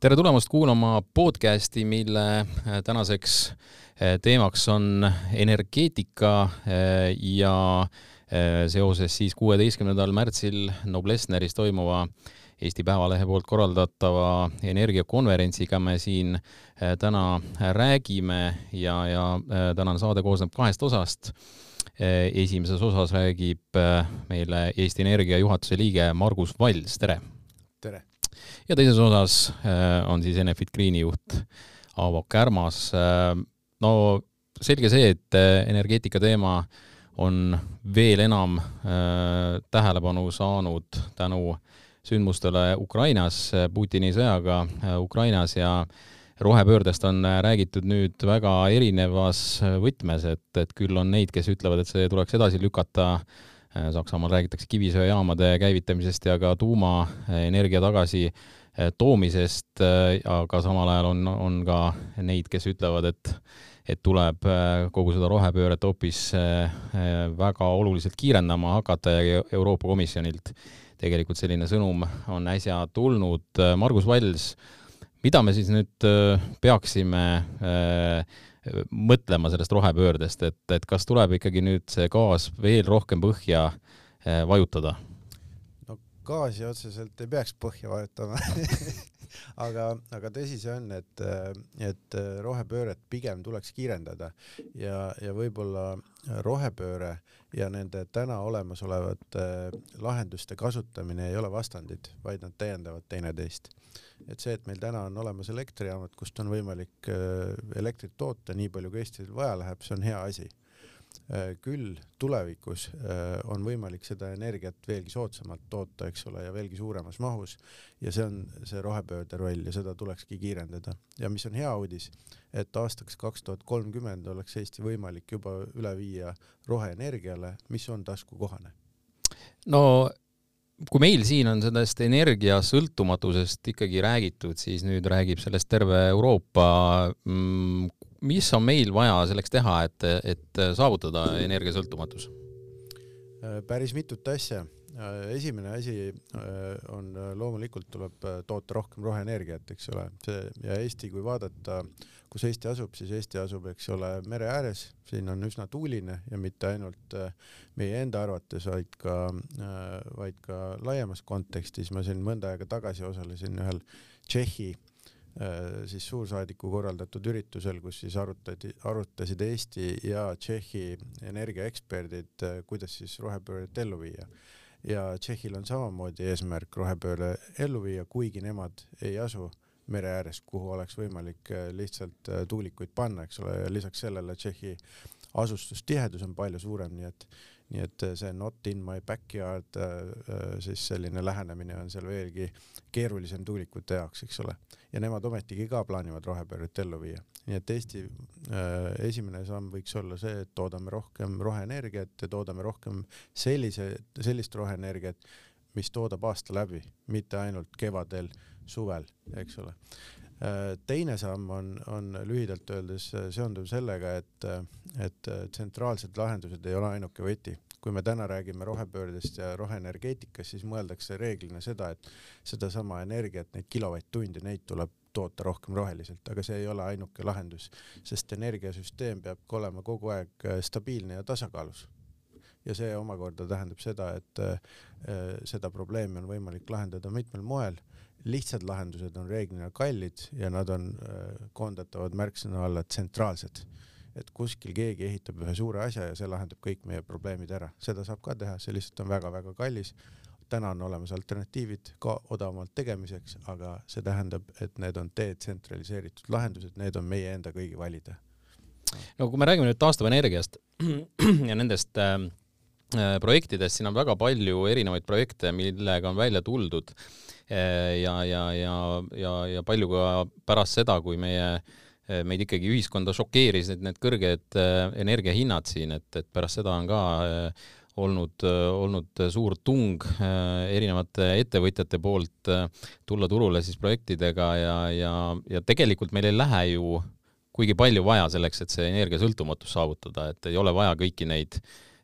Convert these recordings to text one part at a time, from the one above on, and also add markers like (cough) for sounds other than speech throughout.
tere tulemast kuulama podcasti, mille äh, tänaseks äh, teemaks on energeetika äh, ja seoses siis kuueteistkümnendal märtsil Noblessneris toimuva Eesti Päevalehe poolt korraldatava energiakonverentsiga me siin täna räägime ja, ja tänane saade koosneb kahest osast. esimeses osas räägib meile Eesti Energia juhatuse liige Margus Valls, tere! Ja teises osas äh, on siis Enefit Greeni juht Aavo Kärmas. Äh, no selge see, et äh, energeetika teema on veel enam tähelepanu saanud tänu sündmustele Ukrainas, Putini sõjaga Ukrainas ja rohepöördest on räägitud nüüd väga erinevas võtmes, et, et küll on neid, kes ütlevad, et see tuleks edasi lükata Saksamaal räägitakse kivisöejaamade käivitamisest ja ka tuumaenergia tagasi Eh, toomisest, eh, aga samal ajal on, on ka neid, kes ütlevad, et et tuleb kogu seda rohepööret hoopis väga oluliselt kiirendama hakata ja Euroopa Komisjonilt tegelikult selline sõnum on äsja tulnud. Margus Valls, mida me siis nüüd peaksime mõtlema sellest rohepöördest, et, et kas tuleb ikkagi nüüd see gaas veel rohkem põhja vajutada? gaasi otseselt ei peaks põhja vajutama (laughs) aga, aga tõsi see on, et, et rohepööret pigem tuleks kiirendada ja, ja võib-olla rohepööre ja nende täna olemasolevate lahenduste kasutamine ei ole vastandid, vaid nad täiendavad teineteist. Et see, et meil täna on olemas elektrijaamad, kust on võimalik äh, elektrit toota nii palju, kui Eestil vaja läheb, see on hea asi Äh, küll tulevikus äh, on võimalik seda energiat veelgi soodsamalt toota, eks ole, ja veelgi suuremas mahus ja see on see rohepöörde roll ja seda tulekski kiirendada. ja mis on hea uudis, et aastaks kaks tuhat kolmkümmend oleks Eesti võimalik juba üle viia roheenergiale, mis on taskukohane. no kui meil siin on sellest energiasõltumatusest ikkagi räägitud, siis nüüd räägib sellest terve Euroopa mm, mis on meil vaja selleks teha, et, et saavutada energiasõltumatus? päris mitut asja. Esimene asi äh, on loomulikult tuleb toota rohkem roheenergiat, eks ole, see ja Eesti, kui vaadata, kus Eesti asub, siis Eesti asub, eks ole, mere ääres, siin on üsna tuuline ja mitte ainult äh, meie enda arvates, vaid ka, äh, vaid ka laiemas kontekstis. ma siin mõnda aega tagasi osalesin ühel Tšehhi Äh, siis suursaadiku korraldatud üritusel, kus siis arutati, arutasid Eesti ja Tšehhi energiaeksperdid, äh, kuidas siis rohepööret ellu viia. Ja Tšehhil on samamoodi eesmärk rohepööre ellu viia, kuigi nemad ei asu mere ääres, kuhu oleks võimalik äh, lihtsalt tuulikuid panna, eks ole, ja lisaks sellele Tšehhi asustustihedus on palju suurem, nii et nii et äh, see not in my backyard äh, äh, siis selline lähenemine on seal veelgi keerulisem tuulikute jaoks, eks ole. ja nemad ometigi ka plaanivad rohepööret ellu viia. nii et Eesti esimene samm võiks olla see, et toodame rohkem roheenergiat ja toodame rohkem sellise, sellist roheenergiat, mis toodab aasta läbi, mitte ainult kevadel, suvel, eks ole teine samm on, on lühidalt öeldes seonduv sellega, et, et tsentraalsed lahendused ei ole ainuke võti. kui me täna räägime rohepöördest ja roheenergeetikast, siis mõeldakse reeglina seda, et sedasama energiat, neid kilovatt-tunde, neid tuleb toota rohkem roheliselt, aga see ei ole ainuke lahendus, sest energiasüsteem peab olema kogu aeg stabiilne ja tasakaalus ja see omakorda tähendab seda, et äh, seda probleemi on võimalik lahendada mitmel moel lihtsad lahendused on reeglina kallid ja nad on äh, koondatavad märksõna alla tsentraalsed. et kuskil keegi ehitab ühe suure asja ja see lahendab kõik meie probleemid ära, seda saab ka teha, see lihtsalt on väga-väga kallis. täna on olemas alternatiivid ka odavamalt tegemiseks, aga see tähendab, et need on detsentraliseeritud lahendused, need on meie enda kõigi valida. no kui me räägime nüüd taastuvenergiast (clears throat) ja nendest äh, projektidest, siin on väga palju erinevaid projekte, millega on välja tuldud. Eh, ja, ja, ja, ja, ja palju ka pärast seda, kui meie eh, meid ikkagi ühiskonda šokeerisid need kõrged eh, energiahinnad siin, et, et pärast seda on ka olnud, olnud suur tung erinevate ettevõtjate poolt tulla turule siis projektidega ja, ja, ja tegelikult meil ei lähe ju kuigi palju vaja selleks, et see energiasõltumatus saavutada, et ei ole vaja kõiki neid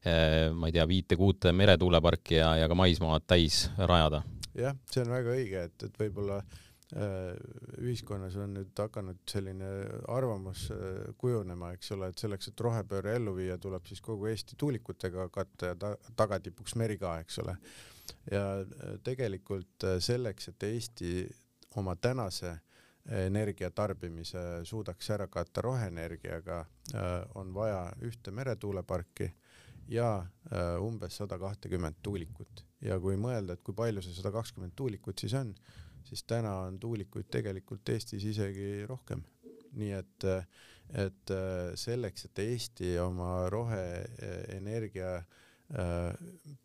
ma ei tea, viite-kuute meretuuleparki ja, ja ka maismaad täis rajada jah, see on väga õige, et, et võib-olla ühiskonnas on nüüd hakanud selline arvamus kujunema, eks ole, et selleks, et rohepööre ellu viia, tuleb siis kogu Eesti tuulikutega katta ja ta tagatipuks meri ka, eks ole. ja tegelikult selleks, et Eesti oma tänase energia tarbimise suudaks ära katta roheenergiaga, on vaja ühte meretuuleparki ja umbes sada kahtekümmet tuulikut ja kui mõelda, et kui palju see sada kakskümmend tuulikut siis on, siis täna on tuulikuid tegelikult Eestis isegi rohkem. nii et, et selleks, et Eesti oma roheenergia äh,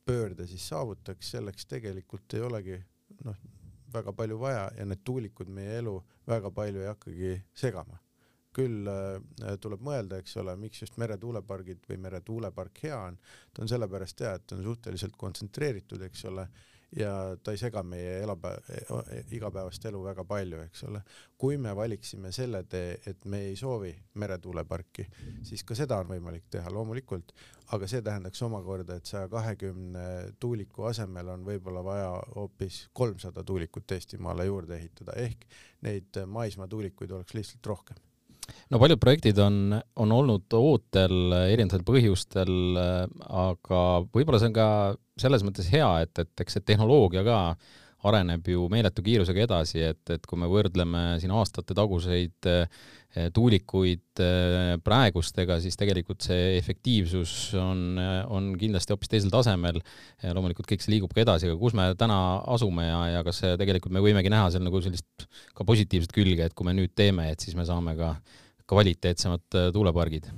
pöörde siis saavutaks, selleks tegelikult ei olegi noh, väga palju vaja ja need tuulikud meie elu väga palju ei hakkagi segama küll äh, tuleb mõelda, eks ole, miks just meretuulepargid või meretuulepark hea on, ta on sellepärast hea, et ta on suhteliselt kontsentreeritud, eks ole, ja ta ei sega meie elapäev, igapäevast elu väga palju, eks ole. kui me valiksime selle tee, et me ei soovi meretuuleparki, siis ka seda on võimalik teha loomulikult, aga see tähendaks omakorda, et saja kahekümne tuuliku asemel on võib-olla vaja hoopis kolmsada tuulikut Eestimaale juurde ehitada, ehk neid maismaatuulikuid oleks lihtsalt rohkem no paljud projektid on, on olnud ootel erinevatel põhjustel, aga võib-olla see on ka selles mõttes hea, et, et eks see tehnoloogia ka areneb ju meeletu kiirusega edasi, et, et kui me võrdleme siin aastate taguseid eh, tuulikuid eh, praegustega, siis tegelikult see efektiivsus on, on kindlasti hoopis teisel tasemel. loomulikult kõik see liigub ka edasi, aga kus me täna asume ja, ja kas tegelikult me võimegi näha seal nagu sellist ka positiivset külge, et kui me nüüd teeme, et siis me saame ka kvaliteetsemad tuulepargid?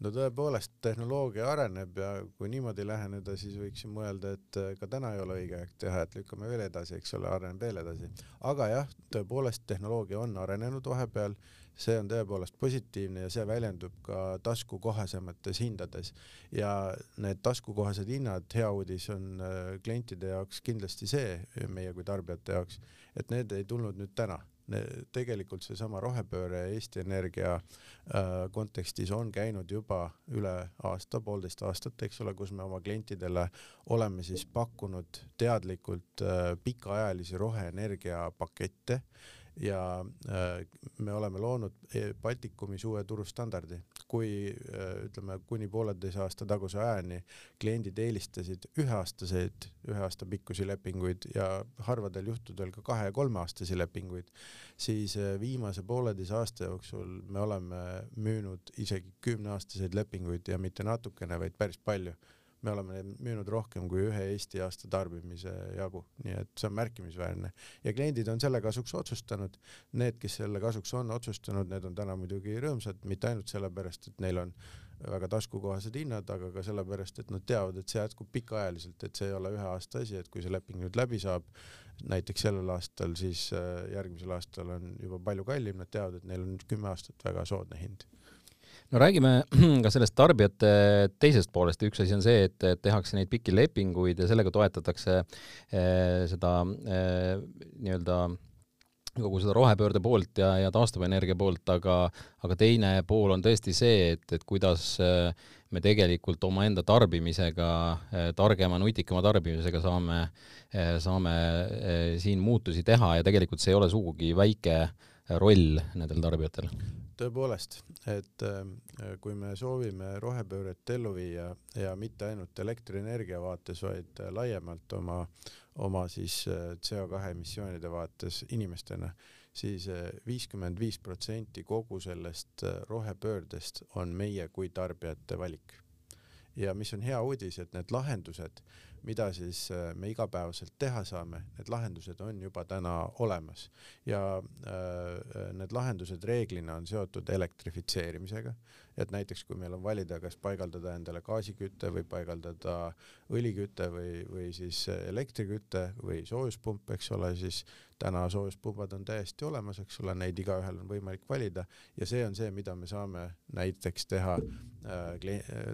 no tõepoolest, tehnoloogia areneb ja kui niimoodi läheneda, siis võiks ju mõelda, et ka täna ei ole õige aeg teha, et lükkame veel edasi, eks ole, areneb veel edasi. aga jah, tõepoolest tehnoloogia on arenenud vahepeal, see on tõepoolest positiivne ja see väljendub ka taskukohasemates hindades. Ja need taskukohased hinnad, hea uudis on äh, klientide jaoks kindlasti see, meie kui tarbijate jaoks, et need ei tulnud nüüd täna. Tegelikult seesama rohepööre Eesti Energia äh, kontekstis on käinud juba üle aasta, poolteist aastat, eks ole, kus me oma klientidele oleme siis pakkunud teadlikult äh, pikaajalisi roheenergia pakette ja äh, me oleme loonud e-, Baltikumis uue turustandardi, kui äh, ütleme kuni pooleteise aasta taguse ajani kliendid eelistasid üheaastaseid, ühe aasta pikkusi lepinguid ja harvadel juhtudel ka kahe ja kolmeaastasi lepinguid, siis äh, viimase pooleteise aasta jooksul me oleme müünud isegi kümneaastaseid lepinguid ja mitte natukene, vaid päris palju me oleme müünud rohkem kui ühe Eesti aasta tarbimise jagu, nii et see on märkimisväärne. Ja kliendid on selle kasuks otsustanud. Need, kes selle kasuks on otsustanud, need on täna muidugi rõõmsad, mitte ainult sellepärast, et neil on väga taskukohased hinnad, aga ka sellepärast, et nad teavad, et see jätkub pikaajaliselt, et see ei ole ühe aasta asi, et kui see leping nüüd läbi saab, näiteks sellel aastal, siis äh, järgmisel aastal on juba palju kallim, nad teavad, et neil on kümme aastat väga soodne hind no räägime (clears throat) ka sellest tarbijate teisest poolest, üks asi on see, et, tehakse neid pikki lepinguid ja sellega toetatakse eh, seda eh, nii-öelda kogu seda rohepöörde poolt ja, ja taastuvenergia poolt, aga, aga teine pool on tõesti see, et, et kuidas eh, me tegelikult omaenda tarbimisega, targema, nutikama tarbimisega saame, saame siin muutusi teha ja tegelikult see ei ole sugugi väike roll nendel tarbijatel tõepoolest, et äh, kui me soovime rohepööret ellu viia ja mitte ainult elektrienergia vaates, vaid äh, laiemalt oma, oma siis äh, CO2 emissioonide vaates inimestena, siis viiskümmend viis protsenti kogu sellest rohepöördest on meie kui tarbijate valik. ja mis on hea uudis, et need lahendused mida siis äh, me igapäevaselt teha saame, need lahendused on juba täna olemas. Ja äh, need lahendused reeglina on seotud elektrifitseerimisega, et näiteks kui meil on valida, kas paigaldada endale gaasiküte või paigaldada õliküte või, või siis elektriküte või soojuspump, eks ole, siis täna soojuspumbad on täiesti olemas, eks ole, neid igaühel on võimalik valida. Ja see on see, mida me saame näiteks teha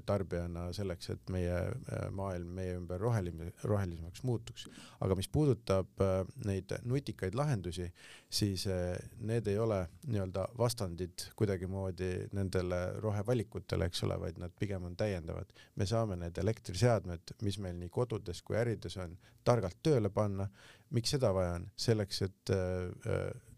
tarbijana selleks, et meie äh, maailm meie ümber rohelim-, rohelisemaks muutuks. aga mis puudutab äh, neid nutikaid lahendusi, siis äh, need ei ole nii-öelda vastandid kuidagimoodi nendele rohevalikutele, eks ole, vaid nad pigem on täiendavad. me saame need elektriseadmed, mis meil nii kodudes kui ärides on, targalt tööle panna. miks seda vaja on? selleks, et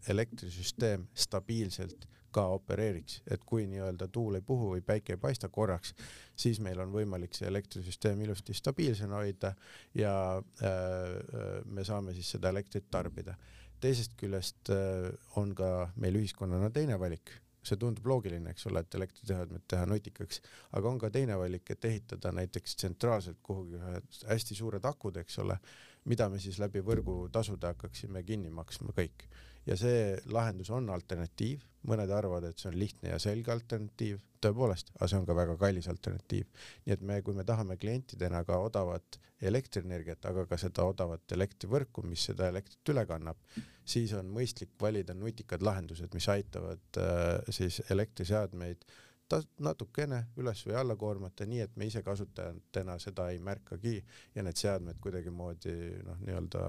elektrisüsteem stabiilselt ka opereeriks, et kui nii-öelda tuul ei puhu või päike ei paista korraks, siis meil on võimalik see elektrisüsteem ilusti stabiilsena hoida ja äh, me saame siis seda elektrit tarbida. teisest küljest äh, on ka meil ühiskonnana teine valik, see tundub loogiline, eks ole, et elektriseadmed teha nutikaks, aga on ka teine valik, et ehitada näiteks tsentraalselt kuhugi ühed hästi suured akud, eks ole, mida me siis läbi võrgutasude hakkaksime kinni maksma kõik ja see lahendus on alternatiiv, mõned arvavad, et see on lihtne ja selge alternatiiv, tõepoolest, aga see on ka väga kallis alternatiiv. nii et me, kui me tahame klientidena ka odavat elektrienergiat, aga ka seda odavat elektrivõrku, mis seda elektrit üle kannab, siis on mõistlik valida nutikad lahendused, mis aitavad äh, siis elektriseadmeid äh, ta natukene üles või alla koormata, nii et me ise kasutajatena seda ei märkagi ja need seadmed kuidagimoodi noh, nii-öelda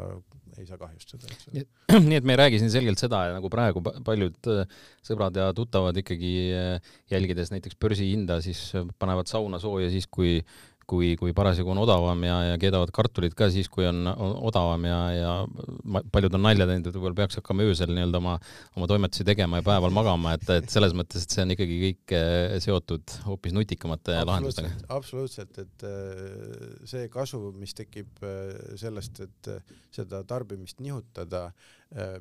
ei saa kahjustada, (clears throat) nii et me ei räägi siin selgelt seda, nagu praegu paljud äh, sõbrad ja tuttavad ikkagi äh, jälgides näiteks börsihinda, siis panevad sauna sooja siis, kui kui, kui parasjagu on odavam ja, ja keedavad kartulit ka siis, kui on, on odavam ja, ja paljud on nalja teinud, et võib-olla peaks hakkama öösel nii-öelda oma, oma toimetusi tegema ja päeval magama, et, et selles mõttes, et see on ikkagi kõik eh, seotud hoopis nutikamate lahendustega. absoluutselt, et eh, see kasu, mis tekib eh, sellest, et seda tarbimist nihutada,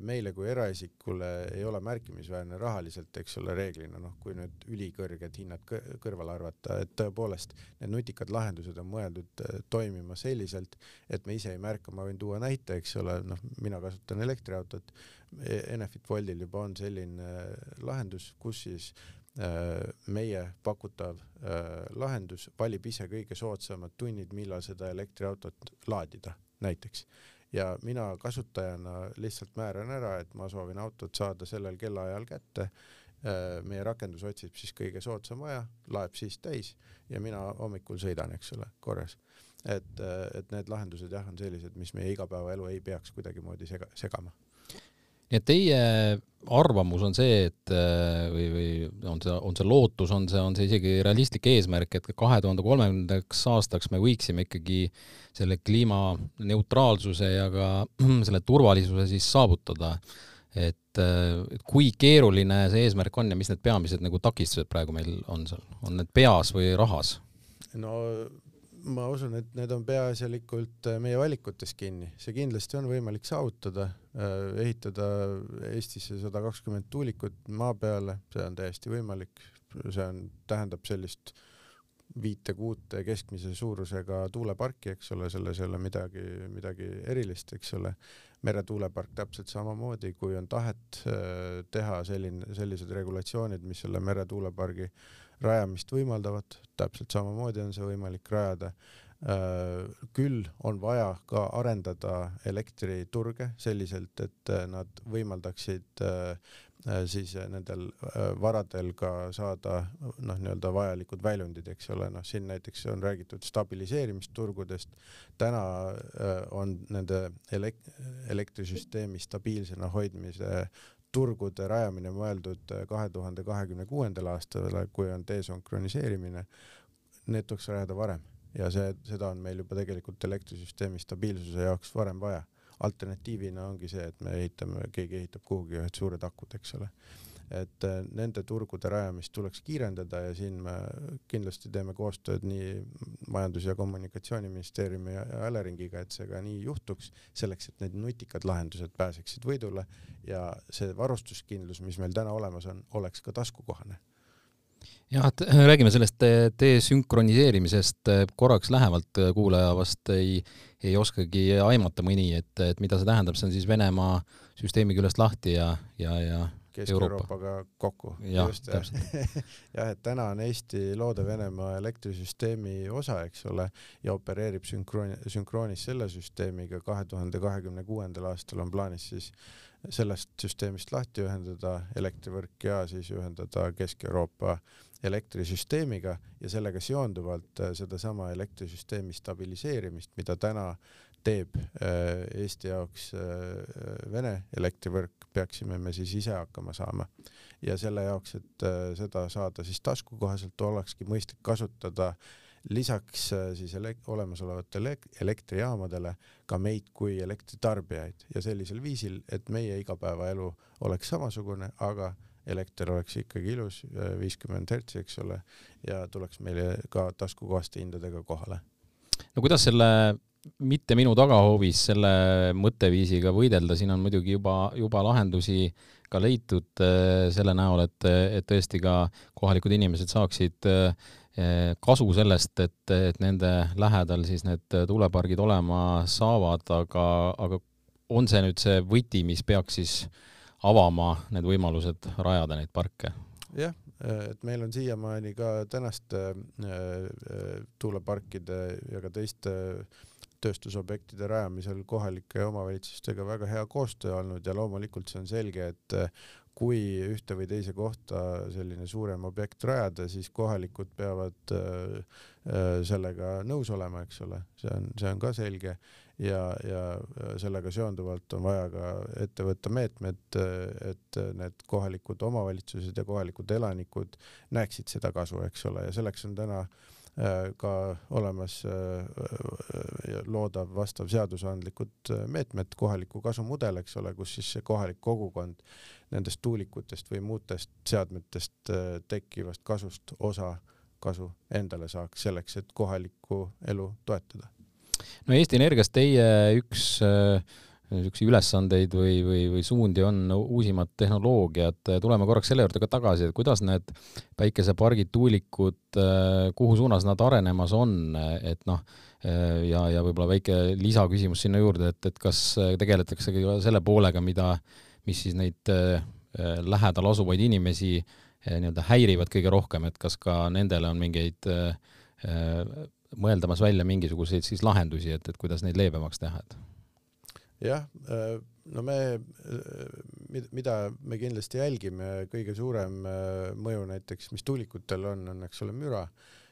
meile kui eraisikule ei ole märkimisväärne rahaliselt, eks ole, reeglina, noh, kui nüüd ülikõrged hinnad kõrvale arvata, et tõepoolest need nutikad lahendused on mõeldud äh, toimima selliselt, et me ise ei märka, ma võin tuua näite, eks ole, noh, mina kasutan elektriautot, e-, Enefit Woldil juba on selline äh, lahendus, kus siis äh, meie pakutav lahendus valib ise kõige soodsamad tunnid, millal seda elektriautot laadida näiteks ja mina kasutajana lihtsalt määran ära, et ma soovin autot saada sellel kellaajal kätte Äh, meie rakendus otsib siis kõige soodsama aja, laeb siis täis ja mina hommikul sõidan, eks ole, korras. et, äh, et need lahendused jah, on sellised, mis meie igapäevaelu ei peaks kuidagimoodi sega, segama. Nii et teie arvamus on see, et äh, või, või on see, on see lootus, on see, on see isegi realistlik eesmärk, et kahe tuhande kolmekümnendaks aastaks me võiksime ikkagi selle kliimaneutraalsuse ja ka (clears throat) selle turvalisuse siis saavutada äh, et kui keeruline see eesmärk on ja mis need peamised nagu takistused praegu meil on seal, on need peas või rahas? no ma usun, et need on peaasjalikult äh, meie valikutes kinni, see kindlasti on võimalik saavutada, äh, ehitada Eestisse sada kakskümmend tuulikut maa peale, see on täiesti võimalik, see on, tähendab sellist viite-kuute keskmise suurusega tuuleparki, eks ole, selles ei ole midagi, midagi erilist, eks ole. Meretuulepark täpselt samamoodi, kui on tahet äh, teha selline, sellised regulatsioonid, mis selle meretuulepargi rajamist võimaldavad, täpselt samamoodi on see võimalik rajada. Äh, küll on vaja ka arendada elektriturge selliselt, et äh, nad võimaldaksid Äh, siis nendel varadel ka saada noh, nii-öelda vajalikud väljundid, eks ole, noh siin näiteks on räägitud stabiliseerimisturgudest. täna on nende elek-, elektrisüsteemi stabiilsena hoidmise turgude rajamine mõeldud kahe tuhande kahekümne kuuendal aastal, kui on desünkroniseerimine. Need tuleks rajada varem ja see, seda on meil juba tegelikult elektrisüsteemi stabiilsuse jaoks varem vaja alternatiivina ongi see, et me ehitame, keegi ehitab kuhugi ühed suured akud, eks ole. Et äh, nende turgude rajamist tuleks kiirendada ja siin me kindlasti teeme koostööd nii Majandus- ja Kommunikatsiooniministeeriumi ja Eleringiga, et see ka nii juhtuks, selleks et need nutikad lahendused pääseksid võidule ja see varustuskindlus, mis meil täna olemas on, oleks ka taskukohane. Jah, et räägime sellest desünkroniseerimisest korraks lähemalt, kuulaja vast ei, ei oskagi aimata mõni, et, et mida see tähendab, see on siis Venemaa süsteemi küljest lahti ja, ja, ja Kesk-Euroopaga kokku. jah, (laughs) jah, et täna on Eesti loode Venemaa elektrisüsteemi osa, eks ole, ja opereerib sünkrooni, sünkroonis selle süsteemiga. kahe tuhande kahekümne kuuendal aastal on plaanis siis sellest süsteemist lahti ühendada elektrivõrk ja siis ühendada Kesk-Euroopa elektrisüsteemiga ja sellega seonduvalt äh, sedasama elektrisüsteemi stabiliseerimist, mida täna teeb äh, Eesti jaoks äh, Vene elektrivõrk, peaksime me siis ise hakkama saama. ja selle jaoks, et seda saada siis taskukohaselt, olekski mõistlik kasutada lisaks äh, siis elek olemasolevatele elektrijaamadele ka meid kui elektritarbijaid ja sellisel viisil, et meie igapäevaelu oleks samasugune, aga elekter oleks ikkagi ilus, viiskümmend hertsi, eks ole, ja tuleks meile ka taskukohaste hindadega kohale. no kuidas selle mitte minu tagahoovis selle mõtteviisiga võidelda, siin on muidugi juba, juba lahendusi ka leitud äh, selle näol, et, et tõesti ka kohalikud inimesed saaksid äh, kasu sellest, et, et nende lähedal siis need tuulepargid olema saavad, aga, aga on see nüüd see võti, mis peaks siis avama need võimalused rajada neid parke? jah, et meil on siiamaani ka tänaste äh, tuuleparkide ja ka teiste tööstusobjektide rajamisel kohalike omavalitsustega väga hea koostöö olnud ja loomulikult see on selge, et eh, kui ühte või teise kohta selline suurem objekt rajada, siis kohalikud peavad äh, sellega nõus olema, eks ole, see on, see on ka selge. Ja, ja sellega seonduvalt on vaja ka ette võtta meetmed, et need kohalikud omavalitsused ja kohalikud elanikud näeksid seda kasu, eks ole, ja selleks on täna Äh, ka olemas äh, äh, loodav vastav seadusandlikud meetmed, kohaliku kasu mudel, eks ole, kus siis see kohalik kogukond nendest tuulikutest või muudest seadmetest tekkivast kasust osa kasu endale saaks, selleks et kohalikku elu toetada. no Eesti Energias teie üks äh, niisuguseid ülesandeid või, või, või suundi on uusimad tehnoloogiad, tuleme korraks selle juurde ka tagasi, et kuidas need päikesepargid, tuulikud, kuhu suunas nad arenemas on, et noh, ja, ja võib-olla väike lisaküsimus sinna juurde, et, et kas tegeletakse ka selle poolega, mida, mis siis neid lähedal asuvaid inimesi nii-öelda häirivad kõige rohkem, et kas ka nendele on mingeid mõeldamas välja mingisuguseid siis lahendusi, et, et kuidas neid leebemaks teha, et jah, äh, no me, äh, mida me kindlasti jälgime, kõige suurem äh, mõju näiteks, mis tuulikutel on, on, eks ole, müra.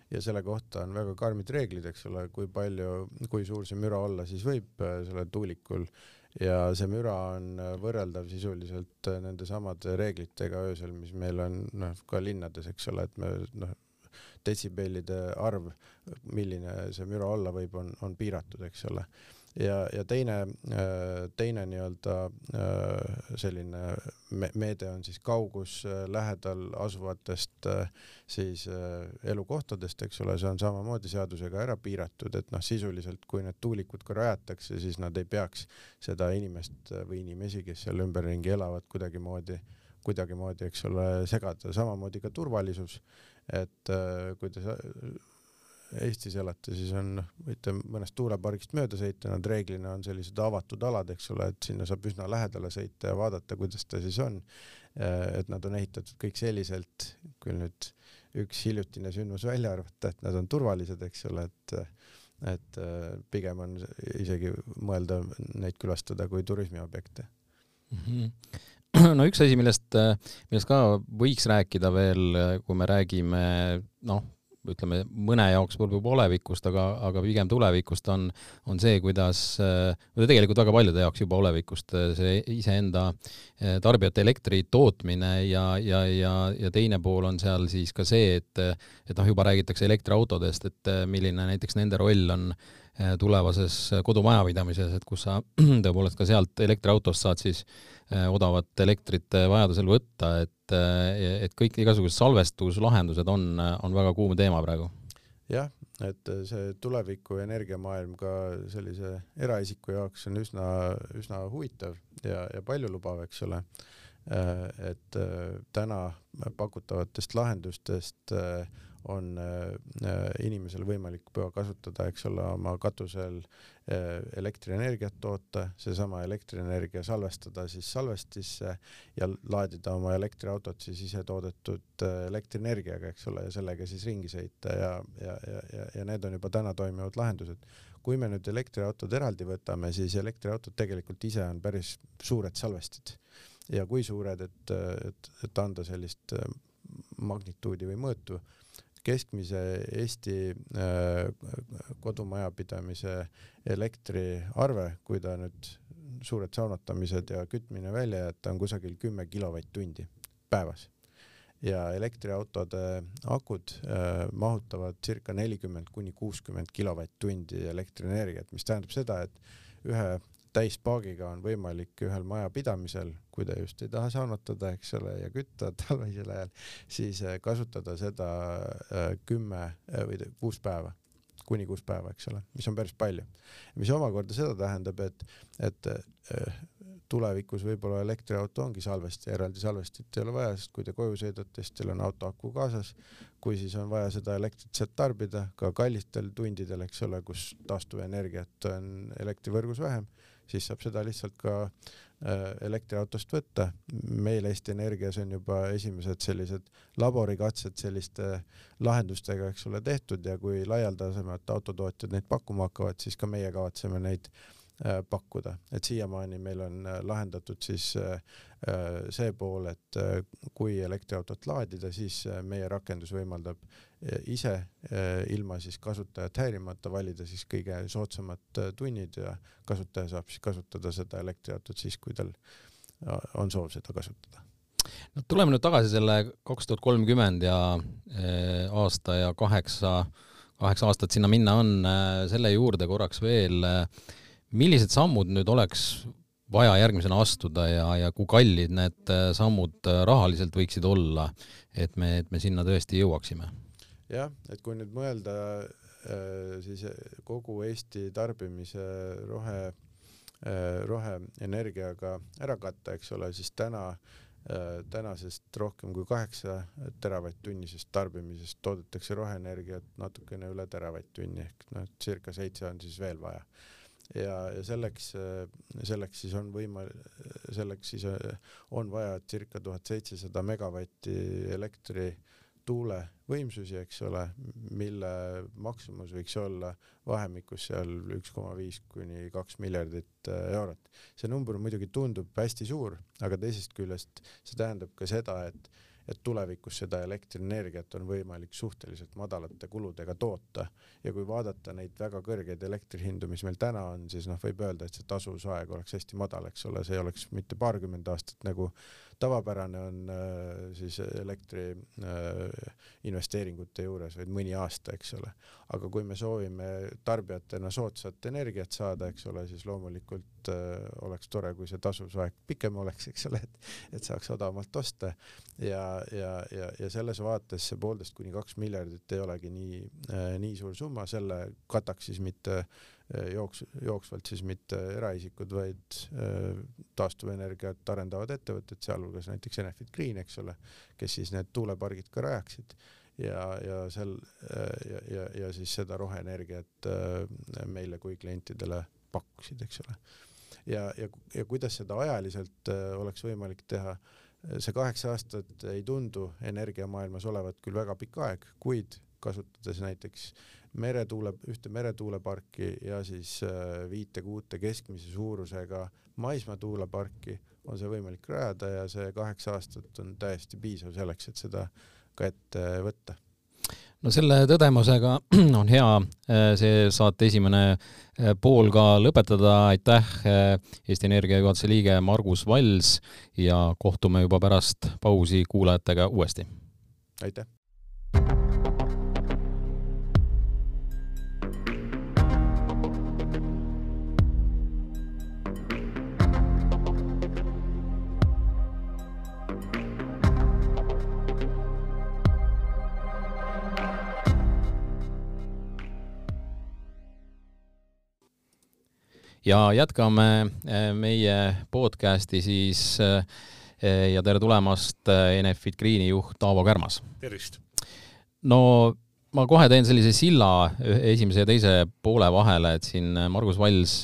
Ja selle kohta on väga karmid reeglid, eks ole, kui palju, kui suur see müra olla siis võib sellel tuulikul. Ja see müra on võrreldav sisuliselt nendesamade reeglitega öösel, mis meil on noh, ka linnades, eks ole, et me noh, detsibellide arv, milline see müra olla võib, on, on piiratud, eks ole ja, ja teine, äh, teine nii-öelda äh, selline meede on siis kaugus äh, lähedal asuvatest siis elukohtadest, eks ole, see on samamoodi seadusega ära piiratud, et noh, sisuliselt kui need tuulikud ka rajatakse, siis nad ei peaks seda inimest või inimesi, kes seal ümberringi elavad, kuidagimoodi kuidagimoodi, eks ole, segada, samamoodi ka turvalisus, et kui te Eestis elate, siis on, võite mõnest tuulepargist mööda sõita, nad reeglina on sellised avatud alad, eks ole, et sinna saab üsna lähedale sõita ja vaadata, kuidas ta siis on. et nad on ehitatud kõik selliselt, kui nüüd üks hiljutine sündmus välja arvata, et nad on turvalised, eks ole, et et pigem on isegi mõeldav neid külastada kui turismiobjekte mm. -hmm. (clears throat) no üks asi, millest, millest ka võiks rääkida veel, kui me räägime noh, ütleme, mõne jaoks võib-olla olevikust, aga, aga pigem tulevikust on, on see, kuidas, või tegelikult väga paljude jaoks juba olevikust, see iseenda eh, tarbijate elektri tootmine ja, ja, ja, ja teine pool on seal siis ka see, et, et noh, juba räägitakse elektriautodest, et milline näiteks nende roll on eh, tulevases kodumajapidamises, et kus sa (clears throat) tõepoolest ka sealt elektriautost saad siis eh, odavat elektrit vajadusel võtta, et, et kõik igasugused salvestuslahendused on, on väga kuum teema praegu. jah, et see tuleviku energiamaailm ka sellise eraisiku jaoks on üsna, üsna huvitav ja, ja paljulubav, eks ole. et täna pakutavatest lahendustest äh, on äh, inimesel võimalik kasutada, eks ole, oma katusel äh, elektrienergiat toota, seesama elektrienergia salvestada siis salvestisse ja laadida oma elektriautot siis ise toodetud äh, elektrienergiaga, eks ole, ja sellega siis ringi sõita ja, ja, ja, ja, ja need on juba täna toimivad lahendused. kui me nüüd elektriautod eraldi võtame, siis elektriautod tegelikult ise on päris suured salvestid ja kui suured, et, et, et anda sellist magnituudi või mõõtu keskmise Eesti äh, kodumajapidamise elektriarve, kui ta nüüd suured saunatamised ja kütmine välja jätta, on kusagil kümme kilovatt-tundi päevas. ja elektriautode akud äh, mahutavad circa nelikümmend kuni kuuskümmend kilovatt-tundi elektrienergiat, mis tähendab seda, et ühe täispaagiga on võimalik ühel majapidamisel, kui ta just ei taha saunatada, eks ole, ja kütta talvisel ajal, siis äh, kasutada seda äh, kümme äh, või kuus päeva kuni kuus päeva, eks ole, mis on päris palju. mis omakorda seda tähendab, et, et tulevikus võib-olla elektriauto ongi salvesti, eraldi salvestit ei ole vaja, sest kui te koju sõidate, siis teil on auto aku kaasas. kui siis on vaja seda elektrit sealt tarbida ka kallitel tundidel, eks ole, kus taastuvenergiat on elektrivõrgus vähem, siis saab seda lihtsalt ka äh, elektriautost võtta. meil Eesti Energias on juba esimesed sellised laborikatsed selliste lahendustega, eks ole, tehtud ja kui laialdasemalt autotootjad neid pakkuma hakkavad, siis ka meie kavatseme neid Äh, pakkuda, et siiamaani meil on äh, lahendatud siis äh, see pool, et kui elektriautot laadida, siis meie rakendus võimaldab ise ilma siis kasutajat häirimata valida siis kõige soodsamad tunnid ja kasutaja saab siis kasutada seda elektriautot siis, kui tal on soov seda kasutada no tuleme nüüd tagasi selle kaks tuhat kolmkümmend ja aasta ja kaheksa, kaheksa aastat sinna minna on, selle juurde korraks veel millised sammud nüüd oleks vaja järgmisena astuda ja, ja kui kallid need sammud rahaliselt võiksid olla, et me, et me sinna tõesti jõuaksime? Jah, et kui nüüd mõelda äh, siis kogu Eesti tarbimise rohe, roheenergiaga ära katta, eks ole, siis täna tänasest rohkem kui kaheksa teravatt-tunnisest tarbimisest toodetakse roheenergiat natukene üle teravatt-tunni ehk noh, circa seitse on siis veel vaja. Ja, ja selleks, selleks siis on võima-, selleks siis on vaja circa tuhat seitsesada megavatti elektri tuulevõimsusi, eks ole, mille maksumus võiks olla vahemikus seal üks koma viis kuni kaks miljardit äh, eurot. see number muidugi tundub hästi suur, aga teisest küljest see tähendab ka seda, et et tulevikus seda elektrienergiat on võimalik suhteliselt madalate kuludega toota ja kui vaadata neid väga kõrgeid elektrihindu, mis meil täna on, siis noh, võib öelda, et see tasuvusaeg oleks hästi madal, eks ole, see ei oleks mitte paarkümmend aastat nagu tavapärane on äh, siis elektri äh, investeeringute juures, vaid mõni aasta, eks ole. aga kui me soovime tarbijatena soodsat energiat saada, eks ole, siis loomulikult äh, oleks tore, kui see tasuvusaeg pikem oleks, eks ole, et, et saaks odavamalt osta ja, ja, ja, ja selles vaates see poolteist kuni kaks miljardit ei olegi nii, nii suur summa, selle kataks siis mitte jooks, jooksvalt siis mitte eraisikud, vaid äh, taastuvenergiat arendavad ettevõtted, sealhulgas näiteks Enefit Green, eks ole, kes siis need tuulepargid ka rajaksid ja, ja sel äh, ja, ja, ja siis seda roheenergiat meile kui klientidele pakkusid, eks ole. ja, ja, ja kuidas seda ajaliselt oleks võimalik teha, see kaheksa aastat ei tundu energiamaailmas olevat küll väga pikk aeg, kuid kasutades näiteks meretuule, ühte meretuuleparki ja siis äh, viite-kuute keskmise suurusega maismaatuuleparki on see võimalik rajada ja see kaheksa aastat on täiesti piisav selleks, et seda ka ette võtta no selle tõdemusega (clears throat) on hea äh, see saate esimene äh, pool ka lõpetada, aitäh, Eesti Energia juhatuse liige Margus Vals ja kohtume juba pärast pausi kuulajatega uuesti. aitäh! Ja jätkame äh, meie podcasti siis äh, ja tere tulemast, äh, Enefit Greeni juht Aavo Kärmas. tervist! no ma kohe teen sellise silla esimese ja teise poole vahele, et siin Margus Valls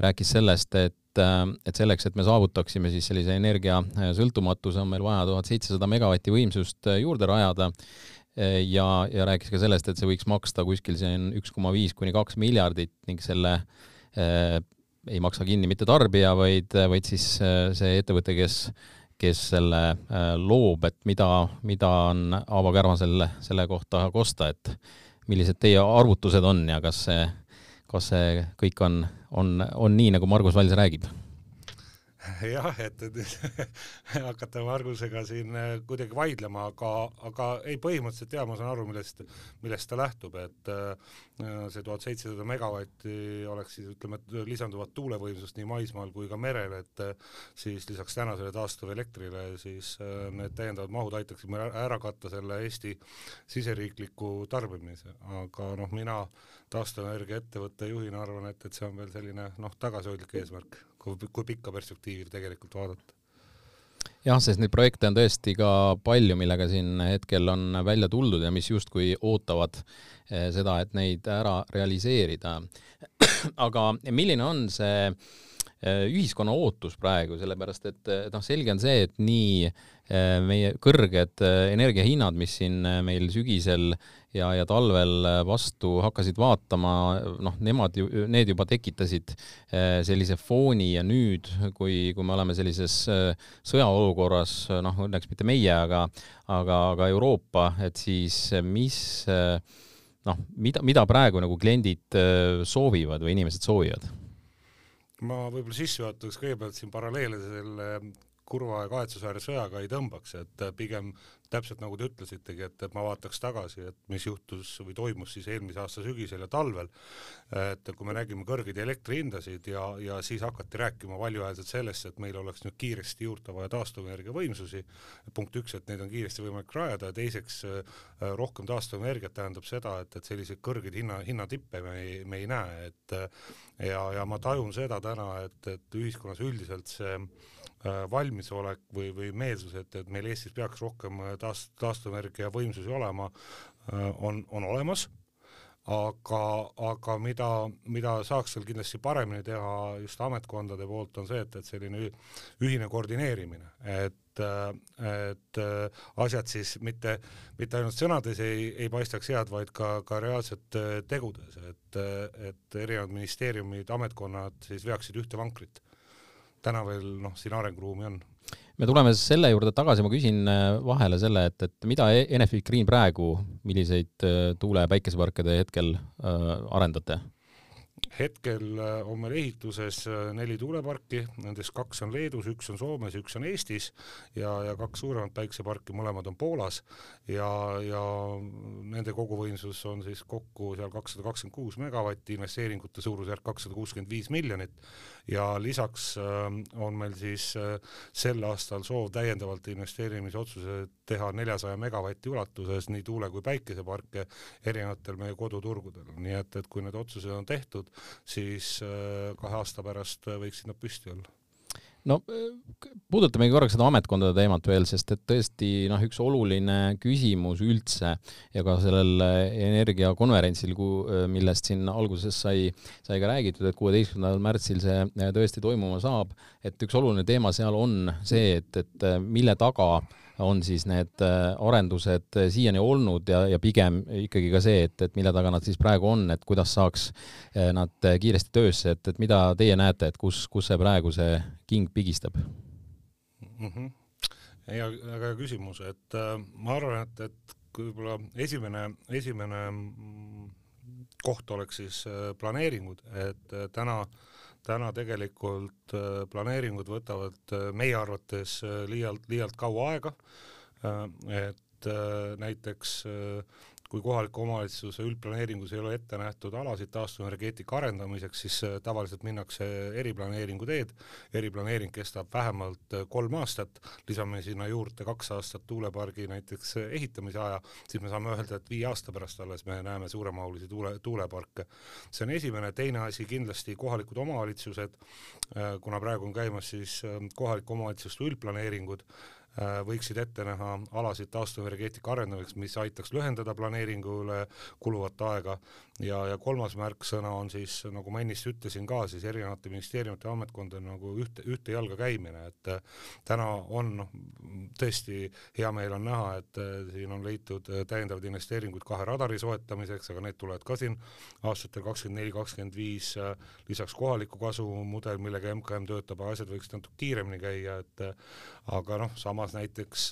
rääkis sellest, et et selleks, et me saavutaksime siis sellise energiasõltumatuse, on meil vaja tuhat seitsesada megavatti võimsust juurde rajada ja, ja rääkis ka sellest, et see võiks maksta kuskil siin üks koma viis kuni kaks miljardit ning selle Äh, ei maksa kinni mitte tarbija, vaid, vaid siis äh, see ettevõte, kes, kes selle äh, loob, et mida, mida on Aavo Kärmasel selle kohta kosta, et millised teie arvutused on ja kas see, kas see kõik on, on, on nii, nagu Margus Vals räägib? (laughs) jah, et, et (laughs) hakata Margusega siin äh, kuidagi vaidlema, aga, aga ei, põhimõtteliselt jaa, ma saan aru, millest, millest ta lähtub, et äh, see tuhat seitsesada megavatti oleks siis ütleme, lisanduvat tuulevõimsust nii maismaal kui ka merel, et äh, siis lisaks tänasele taastuvelektrile siis need täiendavad mahud aitaksid meil ära katta selle Eesti siseriikliku tarbimise, aga noh, mina taastuvenergia ettevõtte juhina arvan, et, et see on veel selline noh, tagasihoidlik eesmärk kui, kui pikka perspektiivi tegelikult vaadata jah, sest neid projekte on tõesti ka palju, millega siin hetkel on välja tuldud ja mis justkui ootavad eh, seda, et neid ära realiseerida. (clears throat) aga milline on see eh, ühiskonna ootus praegu, sellepärast et noh, selge on see, et nii eh, meie kõrged energiahinnad, mis siin meil sügisel ja, ja talvel vastu hakkasid vaatama, noh, nemad ju, need juba tekitasid eh, sellise fooni ja nüüd, kui, kui me oleme sellises eh, sõjaolukorras, noh, õnneks mitte meie, aga, aga, aga Euroopa, et siis mis noh, mida, mida praegu nagu kliendid soovivad või inimesed soovivad? ma võib-olla sissejuhatuseks kõigepealt siin paralleele selle kurva ja kahetsusväärse sõjaga ei tõmbaks, et pigem täpselt nagu te ütlesitegi, et, et ma vaataks tagasi, et mis juhtus või toimus siis eelmise aasta sügisel ja talvel, et kui me nägime kõrgeid elektrihindasid ja, ja siis hakati rääkima valjuhäälselt sellest, et meil oleks nüüd kiiresti juurde vaja taastuvenergia võimsusi, punkt üks, et neid on kiiresti võimalik rajada ja teiseks rohkem taastuvenergiat tähendab seda, et, et selliseid kõrgeid hinna, hinnatippe me ei, me ei näe, et ja, ja ma tajun seda täna, et, et ühiskonnas üldiselt see Äh, valmisolek või, või meelsus, et, et meil Eestis peaks rohkem äh, taas, taastuvenergia võimsusi olema, äh, on, on olemas, aga, aga mida, mida saaks seal kindlasti paremini teha just ametkondade poolt, on see, et, et selline ühine koordineerimine, et et asjad siis mitte, mitte ainult sõnades ei, ei paistaks head, vaid ka, ka reaalselt tegudes, et, et erinevad ministeeriumid, ametkonnad siis veaksid ühte vankrit täna veel noh, siin arenguruumi on. me tuleme selle juurde tagasi, ma küsin äh, vahele selle, et, et mida Enefit Green praegu, milliseid äh, tuule- ja päikeseparke te hetkel äh, arendate? Hetkel äh, on meil ehituses äh, neli tuuleparki, nendest kaks on Leedus, üks on Soomes üks on Eestis ja, ja kaks suuremat päikseparki, mõlemad on Poolas ja, ja nende koguvõimsus on siis kokku seal kakssada kakskümmend kuus megavatti, investeeringute suurusjärk kakssada kuuskümmend viis miljonit ja lisaks äh, on meil siis sel aastal soov täiendavalt investeerimisotsused teha neljasaja megavati ulatuses nii tuule- kui päikeseparke erinevatel meie koduturgudel, nii et, et kui need otsused on tehtud, siis äh, kahe aasta pärast äh, võiksid nad püsti olla. No äh, puudutamegi korraks seda ametkondade teemat veel, sest et tõesti noh, üks oluline küsimus üldse ja ka sellel energiakonverentsil, millest siin alguses sai, sai ka räägitud, et kuueteistkümnendal märtsil see tõesti toimuma saab, et üks oluline teema seal on see, et, et mille taga äh, on siis need äh, arendused äh, siiani olnud ja, ja pigem ikkagi ka see, et, et mille taga nad siis praegu on, et kuidas saaks äh, nad kiiresti töösse, et, et mida teie näete, et kus, kus see praegu see king pigistab mm? -hmm. hea, väga hea küsimus, et äh, ma arvan, et, et võib-olla esimene, esimene mm, koht oleks siis planeeringud, et täna äh, täna tegelikult äh, planeeringud võtavad äh, meie arvates äh, liialt, liialt kaua aega, et näiteks kui kohaliku omavalitsuse üldplaneeringus ei ole ette nähtud alasid taastuvenergeetika arendamiseks, siis äh, tavaliselt minnakse eriplaneeringu teed, eriplaneering kestab vähemalt äh, kolm aastat, lisame sinna juurde kaks aastat tuulepargi näiteks äh, ehitamise aja, siis me saame öelda, et viie aasta pärast alles me näeme suuremahulisi tuule, tuuleparke. see on esimene, teine asi kindlasti kohalikud omavalitsused, kuna praegu on käimas siis kohalike omavalitsuste üldplaneeringud, võiksid ette näha alasid taastuvenergeetika arendamiseks, mis aitaks lühendada planeeringule kuluvat aega. Ja, ja kolmas märksõna on siis, nagu ma ennist ütlesin ka, siis erinevate ministeeriumite ja ametkondade nagu ühte, ühte jalga käimine, et äh, täna on noh, tõesti hea meel on näha, et äh, siin on leitud täiendavaid investeeringuid kahe radari soetamiseks, aga need tulevad ka siin aastatel kakskümmend neli, kakskümmend viis, lisaks kohaliku kasu mudel, millega MKM töötab, asjad võiksid natuke kiiremini käia, et aga noh, samas samas näiteks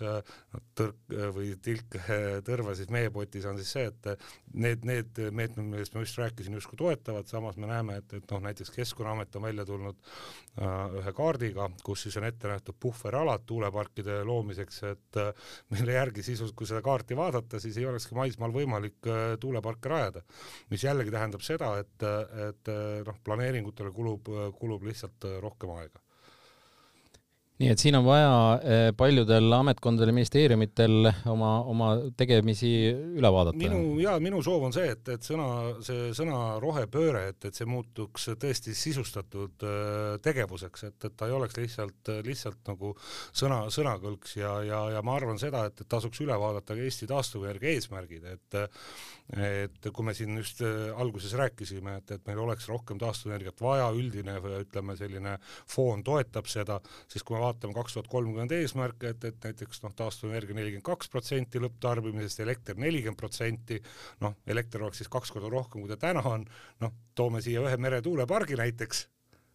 tõrk või tilk tõrva siis meepotis on siis see, et need, need meetmed, millest ma just rääkisin, justkui toetavad, samas me näeme, et, et noh, näiteks Keskkonnaamet on välja tulnud äh, ühe kaardiga, kus siis on ette nähtud puhveralad tuuleparkide loomiseks, et äh, mille järgi sisuliselt, kui seda kaarti vaadata, siis ei olekski maismaal võimalik äh, tuuleparke rajada. mis jällegi tähendab seda, et, et noh, planeeringutele kulub, kulub lihtsalt rohkem aega nii et siin on vaja eh, paljudel ametkondadel, ministeeriumitel oma, oma tegemisi üle vaadata. minu ja minu soov on see, et, et sõna, see sõna rohepööre, et, et see muutuks tõesti sisustatud äh, tegevuseks, et, et ta ei oleks lihtsalt, lihtsalt nagu sõna, sõnakõlks ja, ja, ja ma arvan seda, et, et tasuks üle vaadata ka Eesti taastuvenergia eesmärgid, et et kui me siin just äh, alguses rääkisime, et, et meil oleks rohkem taastuvenergiat vaja, üldine ütleme, selline foon toetab seda, siis kui me vaatame kaks tuhat kolmkümmend eesmärke, et, et näiteks noh, taastuvenergia nelikümmend kaks protsenti lõpptarbimisest, elekter nelikümmend protsenti, noh, elekter oleks siis kaks korda rohkem, kui ta täna on, noh, toome siia ühe meretuulepargi näiteks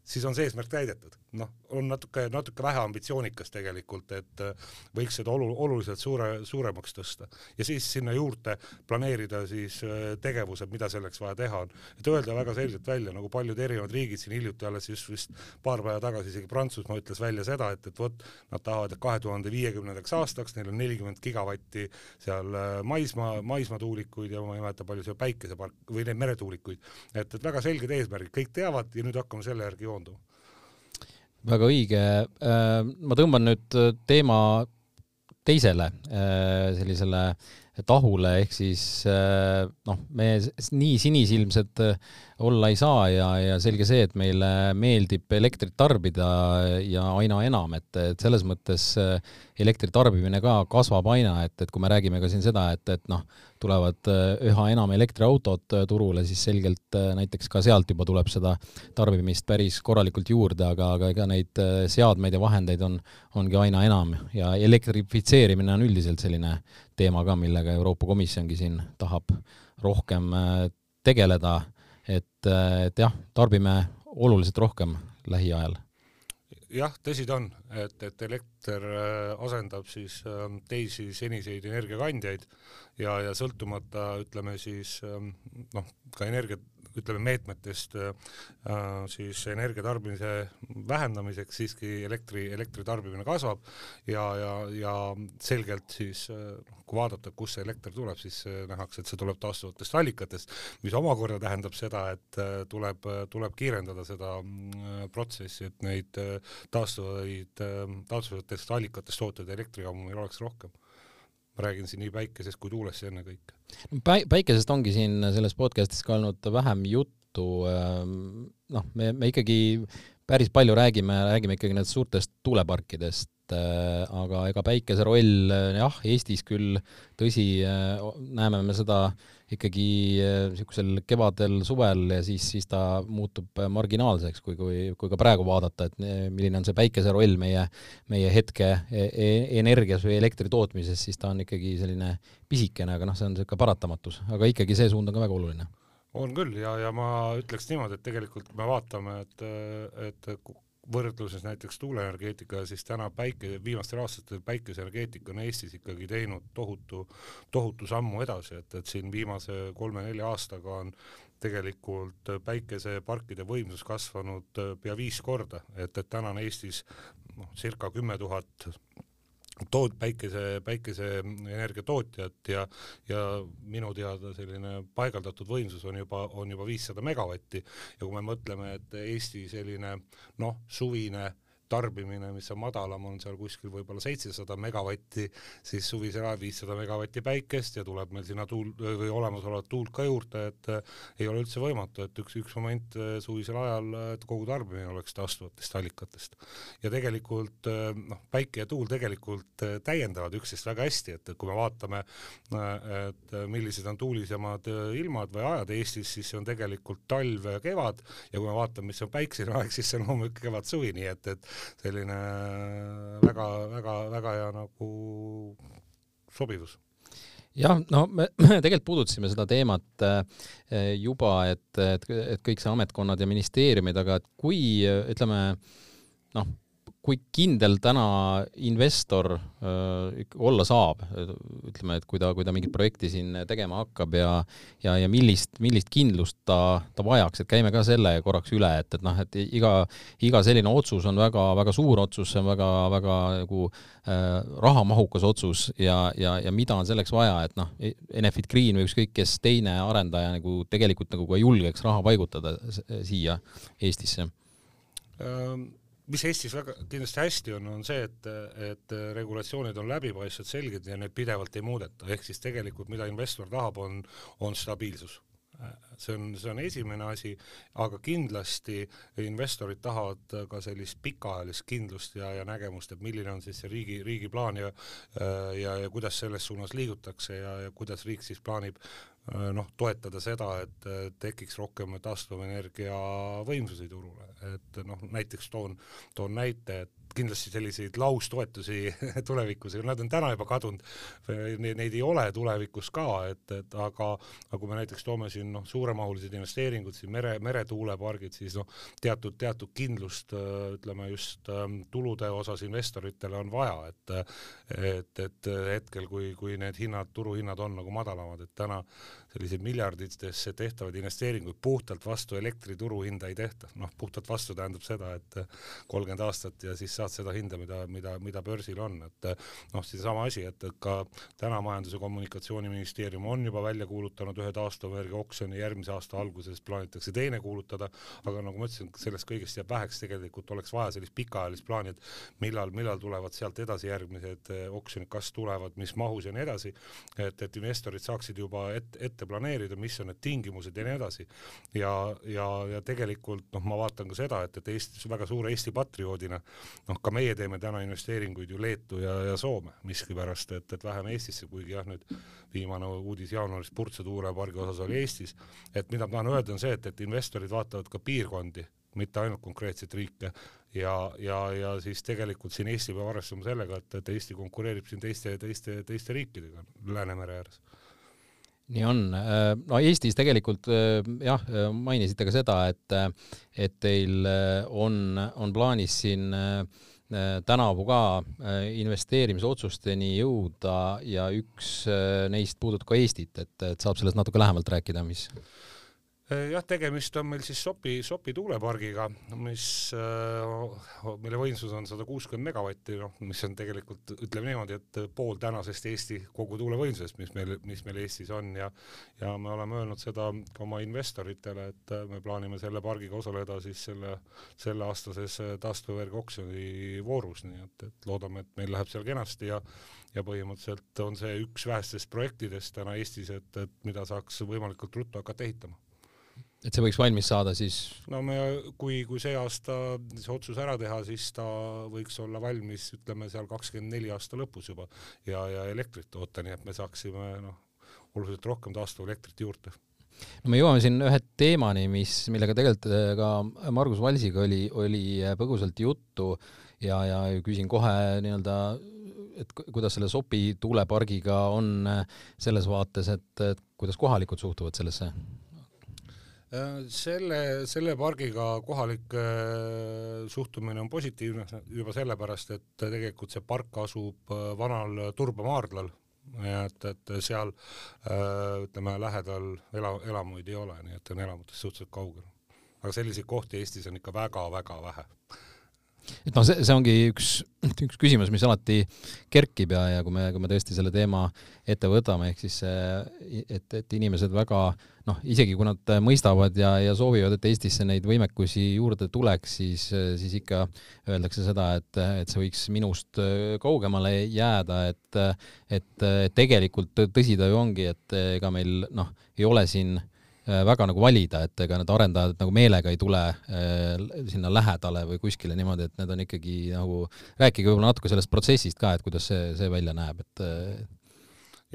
siis on see eesmärk täidetud. noh, on natuke, natuke vähe ambitsioonikas tegelikult, et äh, võiks seda olu-, oluliselt suure, suuremaks tõsta. ja siis sinna juurde planeerida siis äh, tegevused, mida selleks vaja teha on. et öelda väga selgelt välja, nagu paljud erinevad riigid siin hiljuti alles just vist paar päeva tagasi isegi Prantsusmaa ütles välja seda, et, et vot nad tahavad, et kahe tuhande viiekümnendaks aastaks neil on nelikümmend gigavatti seal äh, maismaa, maismaatuulikuid ja ma ei mäleta, palju seal päikesepark või neid meretuulikuid. et, et väga selged eesmärgid, kõik teavad ja nüüd hakkame selle järgi joonduma koonduma. väga õige. Äh, ma tõmban nüüd teema teisele äh, sellisele tahule, ehk siis äh, noh, me nii sinisilmsed olla ei saa ja, ja selge see, et meile meeldib elektrit tarbida ja aina enam, et, et selles mõttes elektri tarbimine ka kasvab aina, et, et kui me räägime ka siin seda, et, et noh, tulevad äh, üha enam elektriautod äh, turule, siis selgelt näiteks ka sealt juba tuleb seda tarbimist päris korralikult juurde, aga, aga ega neid seadmeid ja vahendeid on, ongi aina enam. Ja elektrifitseerimine on üldiselt selline teema ka, millega Euroopa Komisjongi siin tahab rohkem tegeleda, et, et jah, tarbime oluliselt rohkem lähiajal. Jah, tõsi ta on, et, et elekter äh, asendab siis ähm, teisi seniseid energiakandjaid ja, ja sõltumata ütleme siis ähm, noh, ka energia ütleme meetmetest äh, äh, siis energia tarbimise vähendamiseks siiski elektri, elektri tarbimine kasvab ja, ja, ja selgelt siis äh, kui vaadata, kust see elekter tuleb, siis nähakse, et see tuleb taastuvatest allikatest, mis omakorda tähendab seda, et tuleb, tuleb kiirendada seda protsessi, et neid taastuvaid, taastuvatest allikatest toodetud elektrijaamu meil oleks rohkem ma räägin siin nii päikesest kui tuulest ennekõike. Päi-, päikesest ongi siin selles podcastis ka olnud vähem juttu, ähm, noh, me, me ikkagi päris palju räägime, räägime ikkagi nendest suurtest tuuleparkidest, äh, aga ega päikese roll jah, Eestis küll, tõsi, äh, näeme me seda äh, ikkagi niisugusel kevadel, suvel ja siis, siis ta muutub marginaalseks, kui, kui, kui ka praegu vaadata, et milline on see päikese roll meie, meie hetke e, e energias või elektri tootmises, siis ta on ikkagi selline pisikene, aga noh, see on niisugune paratamatus, aga ikkagi see suund on ka väga oluline. On küll ja, ja ma ütleks niimoodi, et tegelikult me vaatame, et, et võrdluses näiteks tuuleenergeetikaga, siis täna päike, viimastel aastatel päikeseenergeetika on Eestis ikkagi teinud tohutu, tohutu sammu edasi, et, et siin viimase kolme-nelja aastaga on tegelikult päikeseparkide võimsus kasvanud pea viis korda, et, et täna on Eestis noh, circa kümme tuhat tood-, päikese, päikeseenergia tootjat ja, ja minu teada selline paigaldatud võimsus on juba, on juba viissada megavatti. Ja kui me mõtleme, et Eesti selline noh, suvine tarbimine, mis on madalam, on seal kuskil võib-olla seitsesada megavatti, siis suvisel ajal viissada megavatti päikest ja tuleb meil sinna tuul või olemasolevat tuult ka juurde, et äh, ei ole üldse võimatu, et üks, üks moment äh, suvisel ajal, et kogu tarbimine oleks taastuvatest allikatest. ja tegelikult noh, päike ja tuul tegelikult täiendavad üksteist väga hästi, et kui me vaatame et millised on tuulisemad ilmad või ajad Eestis, siis see on tegelikult talv ja kevad ja kui me vaatame, mis on päiksene aeg, siis see on loomulikult kevad-suvi, nii et, et selline väga-väga-väga hea nagu sobivus. Jah, no me, (clears throat) tegelikult puudutasime seda teemat eh, juba, et, et, et kõik see ametkonnad ja ministeeriumid, aga et kui ütleme noh, kui kindel täna investor äh, olla saab, ütleme, et kui ta, kui ta mingit projekti siin tegema hakkab ja ja, ja millist, millist kindlust ta, ta vajaks, et käime ka selle korraks üle, et, et noh, et iga, iga selline otsus on väga, väga suur otsus, see on väga, väga nagu äh, rahamahukas otsus ja, ja, ja mida on selleks vaja, et noh, Enefit Green või ükskõik kes teine arendaja nagu tegelikult nagu ka julgeks raha paigutada siia Eestisse? Ähm mis Eestis väga kindlasti hästi on, on see, et, et regulatsioonid on läbipaistvad, selged ja neid pidevalt ei muudeta, ehk siis tegelikult mida investor tahab, on, on stabiilsus. See on, see on esimene asi, aga kindlasti investorid tahavad ka sellist pikaajalist kindlust ja, ja nägemust, et milline on siis see riigi, riigi plaan ja ja, ja kuidas selles suunas liigutakse ja, ja kuidas riik siis plaanib noh, toetada seda, et tekiks rohkem taastuvenergia võimsusi turule, et noh, näiteks toon, toon näite, et kindlasti selliseid laustoetusi (laughs) tulevikus, nad on täna juba kadunud, neid ei ole tulevikus ka, et, et aga, aga kui me näiteks toome siin noh, suuremahulised investeeringud siin mere, meretuulepargid, siis noh, teatud, teatud kindlust ütleme just ähm, tulude osas investoritele on vaja, et et, et hetkel, kui, kui need hinnad, turuhinnad on nagu madalamad, et täna selliseid miljarditesse tehtavaid investeeringuid puhtalt vastu elektri turuhinda ei tehta, noh puhtalt vastu tähendab seda, et kolmkümmend aastat ja siis saad seda hinda, mida, mida, mida börsil on, et noh, seesama asi, et ka täna Majandus- ja Kommunikatsiooniministeerium on juba välja kuulutanud ühe taastuvenergia oksjoni, järgmise aasta alguses plaanitakse teine kuulutada, aga nagu ma ütlesin, sellest kõigest jääb väheks, tegelikult oleks vaja sellist pikaajalist plaani, et millal, millal tulevad sealt edasi järgmised eh, oksjonid, kas tulevad, mis mahus ja nii edasi, et, et investorid saaksid juba ette, ette planeerida, mis on need tingimused ja nii edasi. ja, ja, ja tegelikult noh, ma vaatan ka seda, et, et Eestis väga suure Eesti patrioodina noh, ka meie teeme täna investeeringuid ju Leetu ja, ja Soome miskipärast, et, et vähem Eestisse, kuigi jah, nüüd viimane uudis jaanuaris Purtse tuulepargi osas oli Eestis, et mida ma tahan öelda, on see, et, et investorid vaatavad ka piirkondi, mitte ainult konkreetseid riike. Ja, ja, ja siis tegelikult siin Eesti peab arvestama sellega, et, et Eesti konkureerib siin teiste, teiste, teiste riikidega Läänemere ääres nii on, äh, no Eestis tegelikult äh, jah, mainisite ka seda, et, et teil on, on plaanis siin tänavu ka investeerimisotsusteni jõuda ja üks neist puudutab ka Eestit, et, et saab sellest natuke lähemalt rääkida, mis Äh, jah, tegemist on meil siis Sopi, Sopi tuulepargiga, mis, äh, mille võimsus on sada kuuskümmend megavatti, noh, mis on tegelikult, ütleme niimoodi, et pool tänasest Eesti kogu tuulevõimsusest, mis meil, mis meil Eestis on ja ja me oleme öelnud seda ka oma investoritele, et me plaanime selle pargiga osaleda siis selle, selleaastases taastuvenergia oksjoni voorus, nii et, et loodame, et meil läheb seal kenasti ja ja põhimõtteliselt on see üks vähestest projektidest täna Eestis, et, et mida saaks võimalikult ruttu hakata ehitama et see võiks valmis saada siis? no me, kui, kui see aasta see otsus ära teha, siis ta võiks olla valmis, ütleme seal kakskümmend neli aasta lõpus juba ja, ja elektrit toota, nii et me saaksime noh, oluliselt rohkem taastuvelektrit juurde no me jõuame siin ühe teemani, mis, millega tegelikult äh, ka Margus Valsiga oli, oli äh, põgusalt juttu ja, ja küsin kohe nii-öelda, et kuidas selle Sopi tuulepargiga on äh, selles vaates, et, et kuidas kohalikud suhtuvad sellesse Äh, selle, selle pargiga kohalik äh, suhtumine on positiivne juba sellepärast, et tegelikult see park asub äh, vanal turbamaardlal, et, et seal ütleme, lähedal ela, elamuid ei ole, nii et on elamutest suhteliselt kaugel. aga selliseid kohti Eestis on ikka väga-väga vähe et noh, see, see ongi üks, (clears throat) üks küsimus, mis alati kerkib ja, ja kui me, kui me tõesti selle teema ette võtame, ehk siis et, et inimesed väga noh, isegi kui nad mõistavad ja, ja soovivad, et Eestisse neid võimekusi juurde tuleks, siis, siis ikka öeldakse seda, et, et see võiks minust kaugemale jääda, et, et tegelikult tõsi ta ju ongi, et ega meil noh, ei ole siin äh, Äh, väga nagu valida, et ega need arendajad nagu meelega ei tule äh, sinna lähedale või kuskile niimoodi, et need on ikkagi nagu, rääkige võib-olla natuke sellest protsessist ka, et kuidas see, see välja näeb, et äh,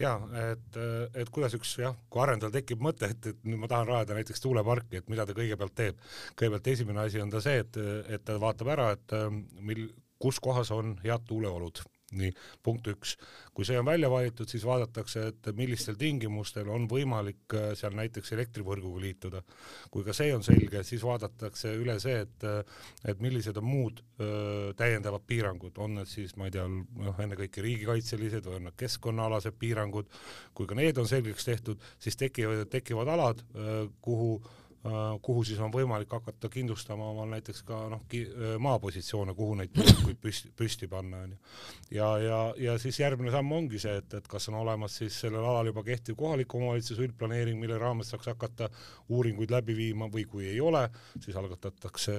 ja et, et kuidas üks jah, kui arendajal tekib mõte, et, et nüüd ma tahan rajada näiteks tuuleparki, et mida ta kõigepealt teeb. kõigepealt esimene asi on ta see, et, et ta vaatab ära, et mil, kus kohas on head tuuleolud nii, punkt üks. kui see on välja valitud, siis vaadatakse, et millistel tingimustel on võimalik äh, seal näiteks elektrivõrguga liituda. kui ka see on selge, siis vaadatakse üle see, et, et millised on muud öö, täiendavad piirangud, on need siis, ma ei tea, noh, ennekõike riigikaitselised või on need keskkonnaalased piirangud, kui ka need on selgeks tehtud, siis tekivad, tekivad alad, kuhu Äh, kuhu siis on võimalik hakata kindlustama omal näiteks ka noh, äh, maapositsioone, kuhu neid (coughs) tuulikuid püsti, püsti panna, onju. ja, ja, ja siis järgmine samm ongi see, et, et kas on olemas siis sellel alal juba kehtiv kohaliku omavalitsuse üldplaneering, mille raames saaks hakata uuringuid läbi viima või kui ei ole, siis algatatakse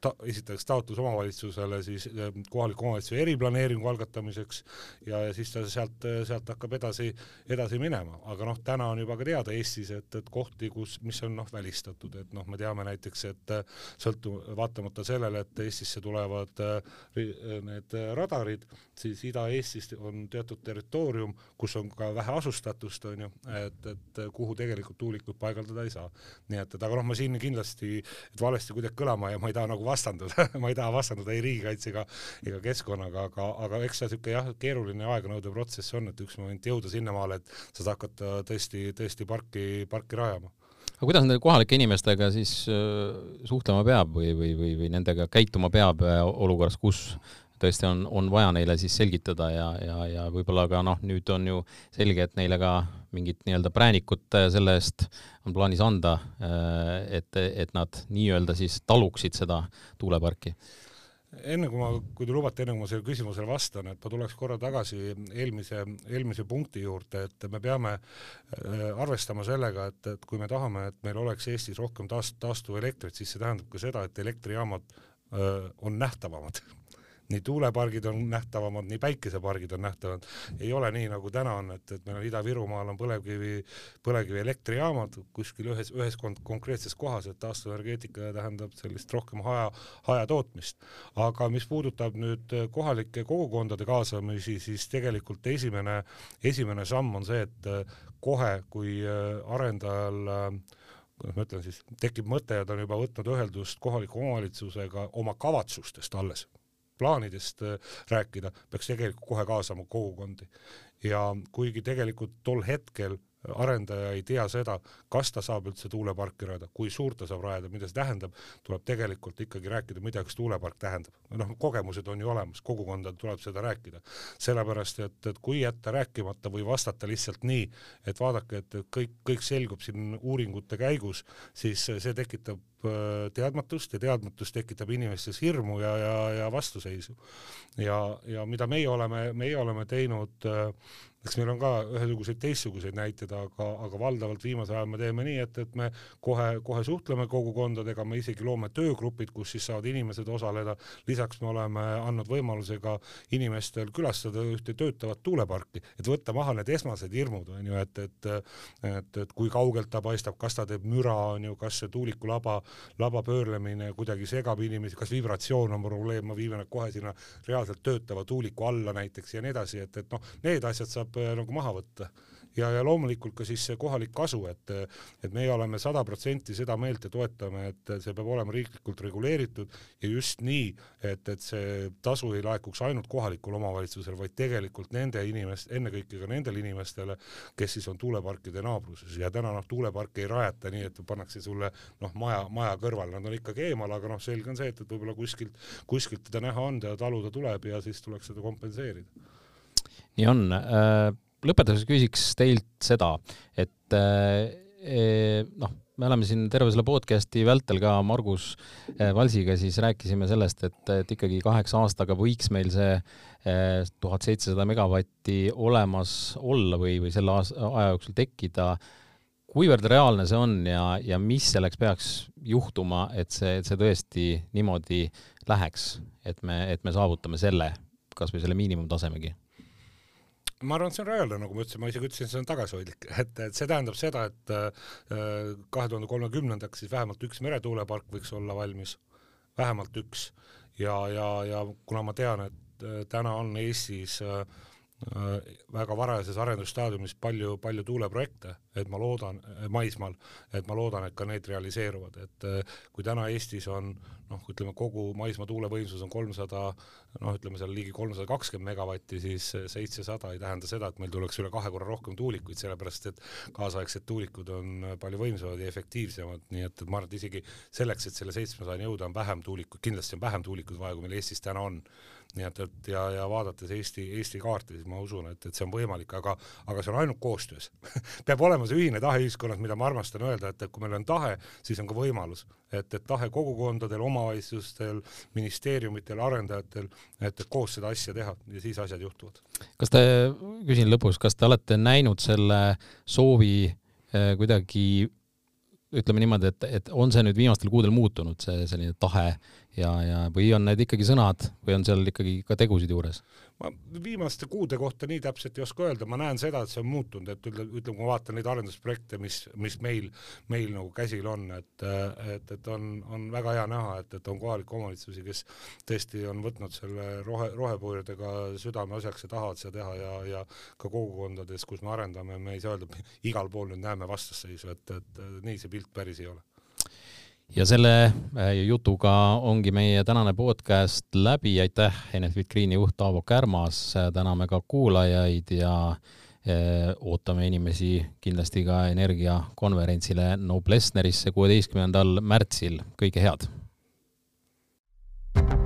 ta,, esitatakse taotlus omavalitsusele siis äh, kohaliku omavalitsuse eriplaneeringu algatamiseks ja, ja siis ta sealt, sealt hakkab edasi, edasi minema, aga noh, täna on juba ka teada Eestis, et, et kohti, kus, mis on noh, välistatud välistatud, et noh, me teame näiteks, et äh, sõltu-, vaatamata sellele, et Eestisse tulevad äh, äh, need radarid, siis Ida-Eestis on teatud territoorium, kus on ka vähe asustatust, on ju, et, et kuhu tegelikult tuulikuid paigaldada ei saa. nii et, et aga noh, ma siin kindlasti, et valesti kuidagi kõlama ja ma ei taha nagu vastanduda (laughs) ma ei taha vastanduda ei riigikaitsega ega keskkonnaga, aga, aga eks see niisugune jah, keeruline aeganõudev protsess on, et üks moment jõuda sinnamaale, et sa saad hakata tõesti, tõesti parki, parki rajama aga kuidas nende kohalike inimestega siis äh, suhtlema peab või, või, või, või nendega käituma peab äh, olukorras, kus tõesti on, on vaja neile siis selgitada ja, ja, ja võib-olla ka noh, nüüd on ju selge, et neile ka mingit nii-öelda präänikut äh, selle eest on plaanis anda, et, et nad nii-öelda siis taluksid seda tuuleparki enne kui ma, kui te lubate, enne kui ma sellele küsimusele vastan, et ma tuleks korra tagasi eelmise, eelmise punkti juurde, et me peame äh, arvestama sellega, et, et kui me tahame, et meil oleks Eestis rohkem taast-, taastuvelektrit, siis see tähendab ka seda, et elektrijaamad öö, äh, on nähtavamad (laughs) nii tuulepargid on nähtavamad, nii päikesepargid on nähtavad. ei ole nii, nagu täna on, et, et meil on Ida-Virumaal on põlevkivi, põlevkivielektrijaamad kuskil ühes, ühes konkreetses kohas, et taastuvenergeetika tähendab sellist rohkem haja, hajatootmist. aga mis puudutab nüüd kohalike kogukondade kaasamisi, siis tegelikult esimene, esimene samm on see, et kohe, kui arendajal kuidas ma ütlen siis, tekib mõte ja ta on juba võtnud ühendust kohaliku omavalitsusega oma kavatsustest alles plaanidest äh, rääkida, peaks tegelikult kohe kaasama kogukondi. ja kuigi tegelikult tol hetkel arendaja ei tea seda, kas ta saab üldse tuuleparki rajada, kui suurt ta saab rajada, mida see tähendab, tuleb tegelikult ikkagi rääkida, mida üks tuulepark tähendab. noh, kogemused on ju olemas, kogukondadel tuleb seda rääkida. sellepärast, et, et kui jätta rääkimata või vastata lihtsalt nii, et vaadake, et kõik, kõik selgub siin uuringute käigus, siis see tekitab äh, teadmatust ja teadmatus tekitab inimestes hirmu ja, ja, ja vastuseisu. ja, ja mida meie oleme, meie oleme teinud äh, eks meil on ka ühesuguseid teistsuguseid näiteid, aga, aga valdavalt viimasel ajal me teeme nii, et, et me kohe, kohe suhtleme kogukondadega, me isegi loome töögrupid, kus siis saavad inimesed osaleda. lisaks me oleme andnud võimaluse ka inimestel külastada ühte töötavat tuuleparki, et võtta maha need esmased hirmud, on ju, et, et, et, et kui kaugelt ta paistab, kas ta teeb müra, on ju, kas see tuuliku laba, pöörlemine kuidagi segab inimesi, kas vibratsioon on probleem, ma viin nad kohe sinna reaalselt töötava tuuliku alla näiteks ja nii edasi, et, et noh, need asjad saab äh, nagu maha võtta ja, ja loomulikult ka siis see kohalik kasu, et et meie oleme sada protsenti seda meelt ja toetame, et see peab olema riiklikult reguleeritud ja just nii, et, et see tasu ei laekuks ainult kohalikule omavalitsusele, vaid tegelikult nende inimest, ennekõike ka nendele inimestele, kes siis on tuuleparkide naabruses. Ja täna noh, tuuleparki ei rajata nii, et pannakse sulle noh, maja, maja kõrvale, nad on ikkagi eemal, aga noh, selge on see, et, et võib-olla kuskilt, kuskilt teda näha on, teda taluda tuleb ja siis tuleks seda kompenseerida. Nii on. Äh, lõpetuseks küsiks teilt seda, et äh, e, noh, me oleme siin terve selle podcast'i vältel ka Margus äh, Valsiga siis rääkisime sellest, et, et ikkagi kaheksa aastaga võiks meil see tuhat seitsesada megavatti olemas olla või, või selle aja jooksul tekkida. kuivõrd reaalne see on ja, ja mis selleks peaks juhtuma, et see, see tõesti niimoodi läheks, et me, et me saavutame selle, kasvõi selle miinimumtasemegi ma arvan, et see on reaalne, nagu ma ütlesin, ma isegi ütlesin, see on tagasihoidlik, et, et see tähendab seda, et äh, kahe tuhande kolmekümnendaks siis vähemalt üks meretuulepark võiks olla valmis, vähemalt üks. ja, ja, ja kuna ma tean, et äh, täna on Eestis Äh, väga varajases arendusstaadiumis palju, palju tuuleprojekte, et ma loodan, äh, maismaal, et ma loodan, et ka need realiseeruvad, et äh, kui täna Eestis on noh, ütleme kogu maismaa tuulevõimsus on kolmsada, noh, ütleme seal ligi kolmsada kakskümmend megavatti, siis seitsesada ei tähenda seda, et meil tuleks üle kahe korra rohkem tuulikuid, sellepärast et kaasaegsed tuulikud on palju võimsamad ja efektiivsemad, nii et, et ma arvan, et isegi selleks, et selle seitsmesajani jõuda, on vähem tuulikuid, kindlasti on vähem tuulikuid vaja, kui meil Eestis täna on nii et, et ja, ja vaadates Eesti, Eesti kaarti, siis ma usun, et, et see on võimalik, aga, aga see on ainult koostöös (laughs) peab olema see ühine tahe ühiskonnas, mida ma armastan öelda, et, et kui meil on tahe, siis on ka võimalus, et, et tahe kogukondadel, omavalitsustel, ministeeriumitel, arendajatel, et, koos seda asja teha ja siis asjad juhtuvad. kas te, küsin lõpus, kas te olete näinud selle soovi eh, kuidagi ütleme niimoodi, et, et on see nüüd viimastel kuudel muutunud, see selline tahe ja, ja või on need ikkagi sõnad või on seal ikkagi ka tegusid juures? ma viimaste kuude kohta nii täpselt ei oska öelda, ma näen seda, et see on muutunud, et ütleme, ütleme, kui ma vaatan neid arendusprojekte, mis, mis meil, meil nagu käsil on, et, et, et on, on väga hea näha, et, et on kohalikke omavalitsusi, kes tõesti on võtnud selle rohe, rohepöördega südameasjaks ja tahavad seda teha ja, ja ka kogukondades, kus me arendame, me ei saa öelda, igal pool nüüd näeme vastasseisu, et, et nii see pilt päris ei ole ja selle äh, jutuga ongi meie tänane podcast läbi, aitäh Enefit Greeni juht Taavo Kärmas, täname ka kuulajaid ja äh, ootame inimesi kindlasti ka energiakonverentsile Noblessnerisse kuueteistkümnendal märtsil, kõike head! thank you